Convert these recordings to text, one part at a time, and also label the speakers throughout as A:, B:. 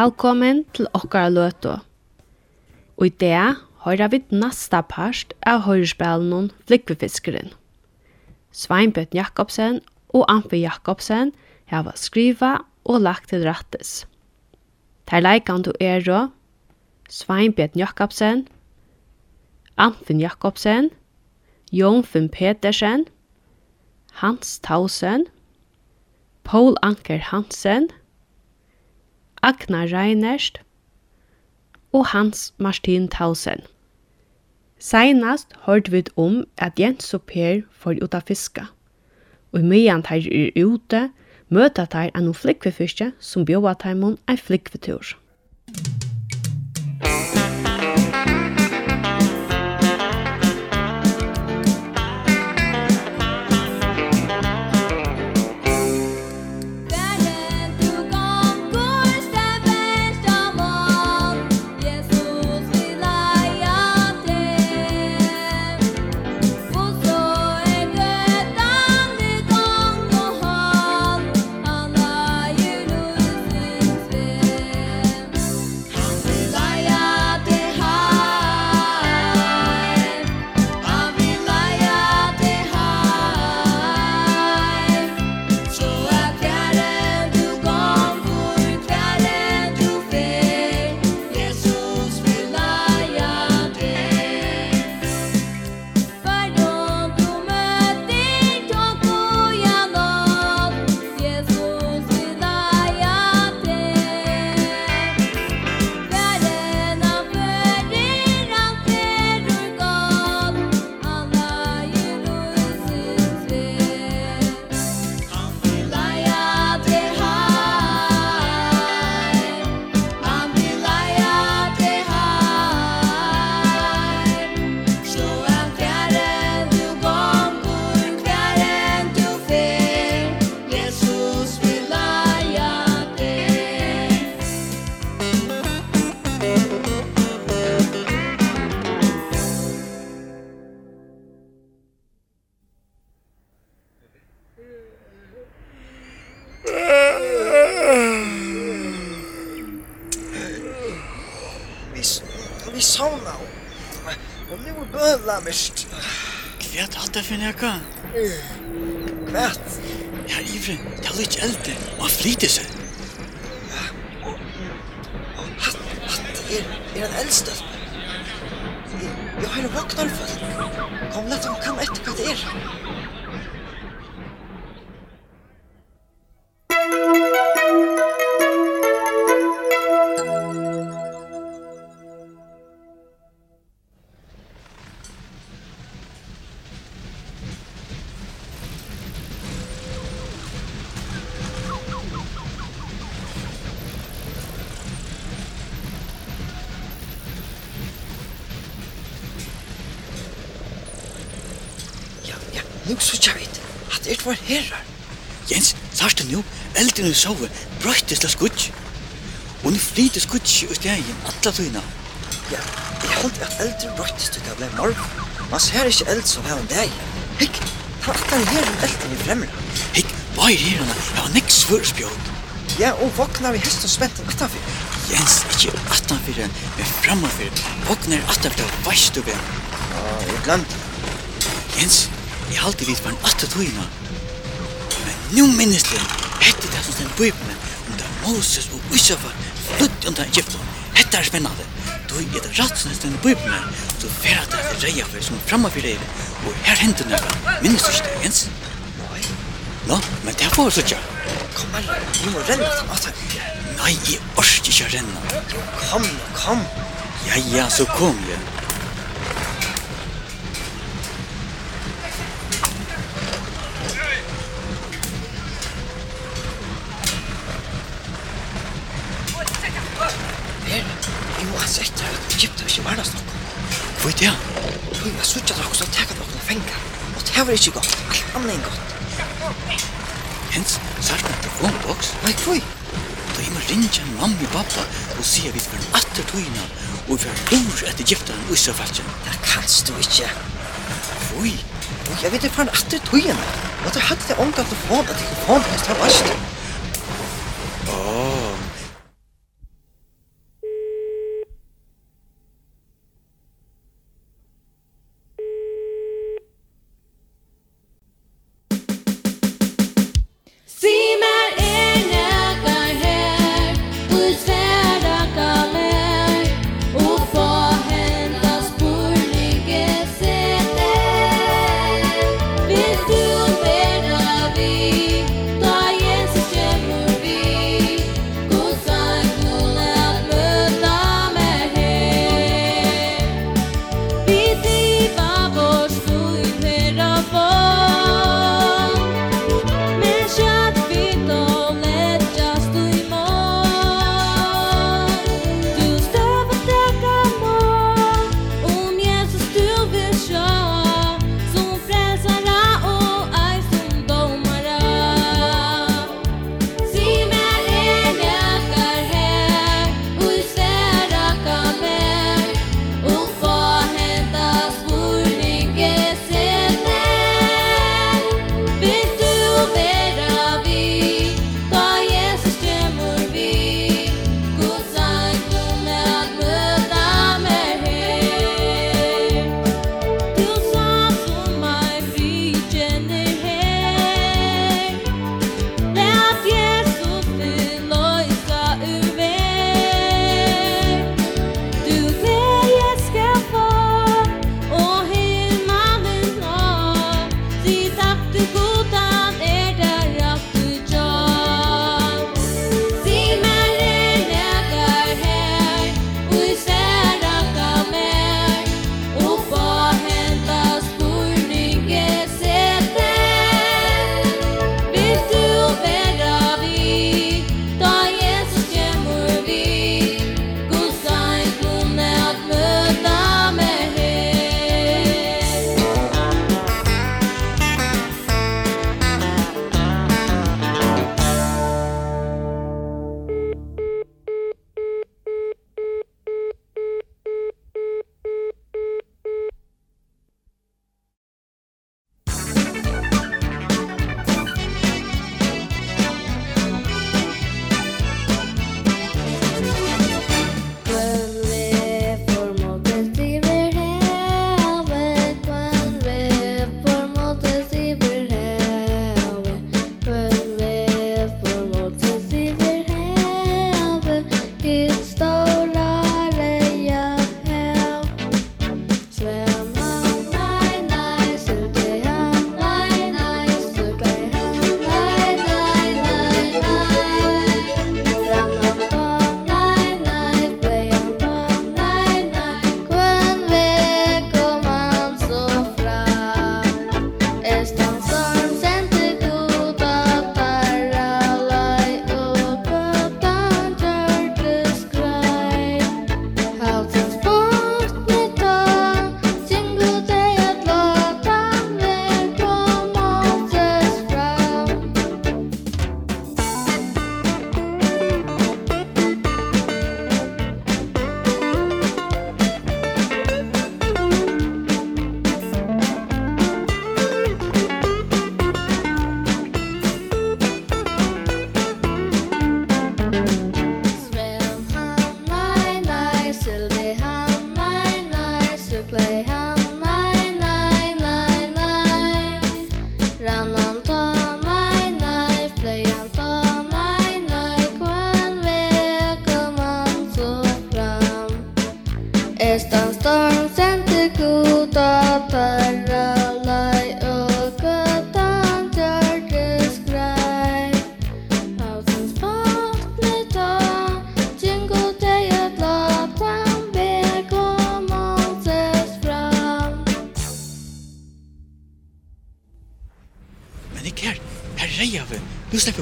A: Velkommen til okkara løtu. Og i det høyra vi nasta parst av høyrespelen Flikvefiskeren. Sveinbjørn Jakobsen og Amfi Jakobsen hava skriva og lagt til rattis. Ter leikan du er rå, Sveinbjørn Jakobsen, Amfin Jakobsen, Jonfin Petersen, Hans Tausen, Paul Anker Hansen – Agnar Reinerst og Hans Martin Tausen. Seinast hørt vi om at Jens og Per får ut av fiska. Og i myan teir er ute, møta teir en flikvefiske som bjóa teimon en
B: flikvetur. sauna. Og nu er bøla mist.
C: Hva er det for nekka? Mat. Ja, Ivren, det er litt eldre, og han flyter seg.
B: Hatt er, er han eldste. Jeg har en vaknarfall. Kom, lett ham kam etter hva det er. Nu suttja vit at det var herrar.
C: Jens, sarstu nu, elden er sove, brøytist av skutsk. Og nu flyter skutsk ut i egen, atla tøyna.
B: Ja, jeg held at elden brøytist ut av blei morg. Man ser ikke eld som hei en dag. Hikk, han atla her om elden i fremra.
C: Hikk, hva er herrarna? Jeg var nek svørspjåd.
B: Ja, og voknar vi hest og spenten atanfyr.
C: Jens, ikkje atanfyr enn, men framanfyr. Voknar atanfyr, veist du hvem?
B: Ja, jeg glemt.
C: Jens, Jeg halte vidt var en åtte tøyna. Men nu minnes det, hette det som stendt bøybene, om det er Moses og Usafa, flutt under Egypten. Hette er spennende. Du er det rett som stendt bøybene, du færa det til reia for som framma for reia, og her hendur nøyga, minnes du ikke
B: ens?
C: Nå, men det er for sånn,
B: Kom her, du må renna til maten.
C: Nei, jeg orsker ikke renna.
B: Jo, kom, kom.
C: Ja, ja, så kom jeg.
B: Egypten ikke var nesten noe.
C: Hvor er det?
B: Tøy, jeg suttet dere som teker dere noen fenger. Og det var ikke godt. Alt annet enn godt.
C: Jens, sørg med telefonboks.
B: Nei, tøy.
C: Da jeg må ringe en mamma og pappa og si at vi får en atter tøyene og vi får ur etter Egypten og Israelsen.
B: Det kanst du ikke.
C: Tøy.
B: Tøy, jeg vet det for en atter tøyene. Og det hadde det omgått å få at jeg får en atter tøyene.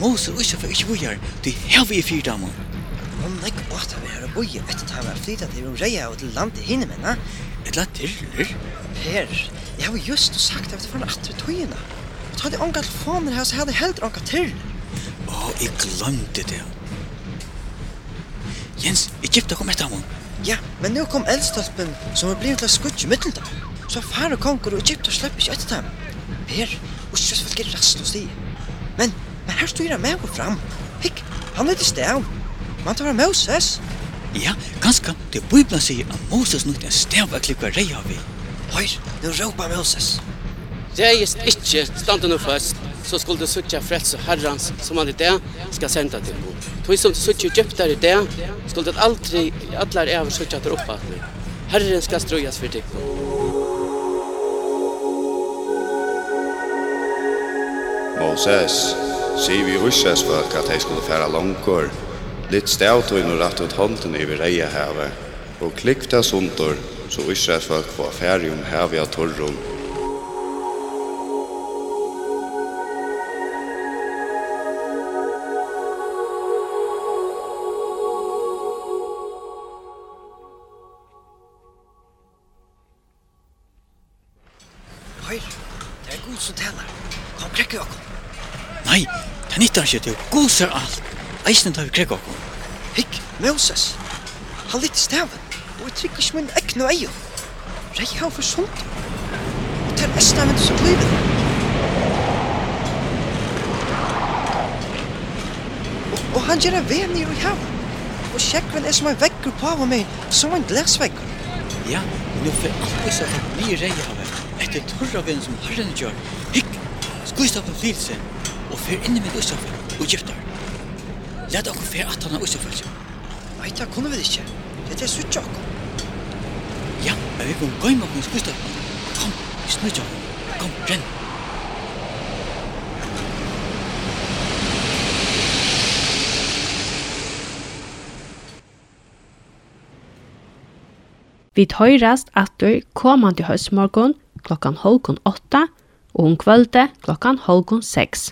C: Moses og Israel ikke bojar, de har vi i fyrdammen.
D: Om nek åtta vi her og boja etter ta han var flytta til Reia og til land i hinne menna.
C: Et la dirler?
D: Per, jeg har just sagt at vi var natt tøyina. Og ta de onga telefoner her, så jeg hadde helt onga til.
C: Å, jeg glemte det. Jens, Egypta kom etter ham.
D: Ja, men nu kom eldstolpen som er blivit til skutje mittelda. Så far og konger og Egypta slipper ikke etter dem. Per, og ikke så vil rast hos de. Men Men her styrer han med og fram. Hikk, han er til stav. Man tar Moses.
C: Ja, ganske. Det Bibelen sier at Moses nok en stav og klikva rei av vi.
D: Høyr, nu råpa Moses.
E: Reist ikke stand nu først, så skulle du suttja frelse herrans som han i det skal senda til bo. Tog som du suttja djuptar i det, skulle du aldri, allar er over suttja til oppa. Herren skal strøyas for deg
F: Moses, sier vi russens folk at de skulle fære langkår, litt stavtøyne rett ut hånden i reiahavet, og klikk til sunter, så russens folk får fære om havet av torrum,
C: vitar ikke til gos er alt. Eisen tar vi krekk okkur.
D: Hikk, Moses. Han litt staven. Og jeg trykker ikke min ekne og eier. Rei han for sånt. Og til esten av som livet. Og, og han gjør en ven i hav. Og sjekkven er som en vekker på av meg, som en glasvekker.
C: Ja, nå får alt disse blir rei havet. Etter torra vennen som herren gjør. Hikk, skuist av en flilse og fer inn med Østafjell og giftar. Læt okkur fer at han er Østafjell.
D: Nei, det kunne vi ikke. Det er sutt okkur.
C: Ja, men vi kan gøyma okkur skusta. Kom, vi snurr. Kom, renn.
A: Vi tøyrast atur komandi høstmorgon klokkan halvkon åtta og om kvölde klokkan halvkon seks.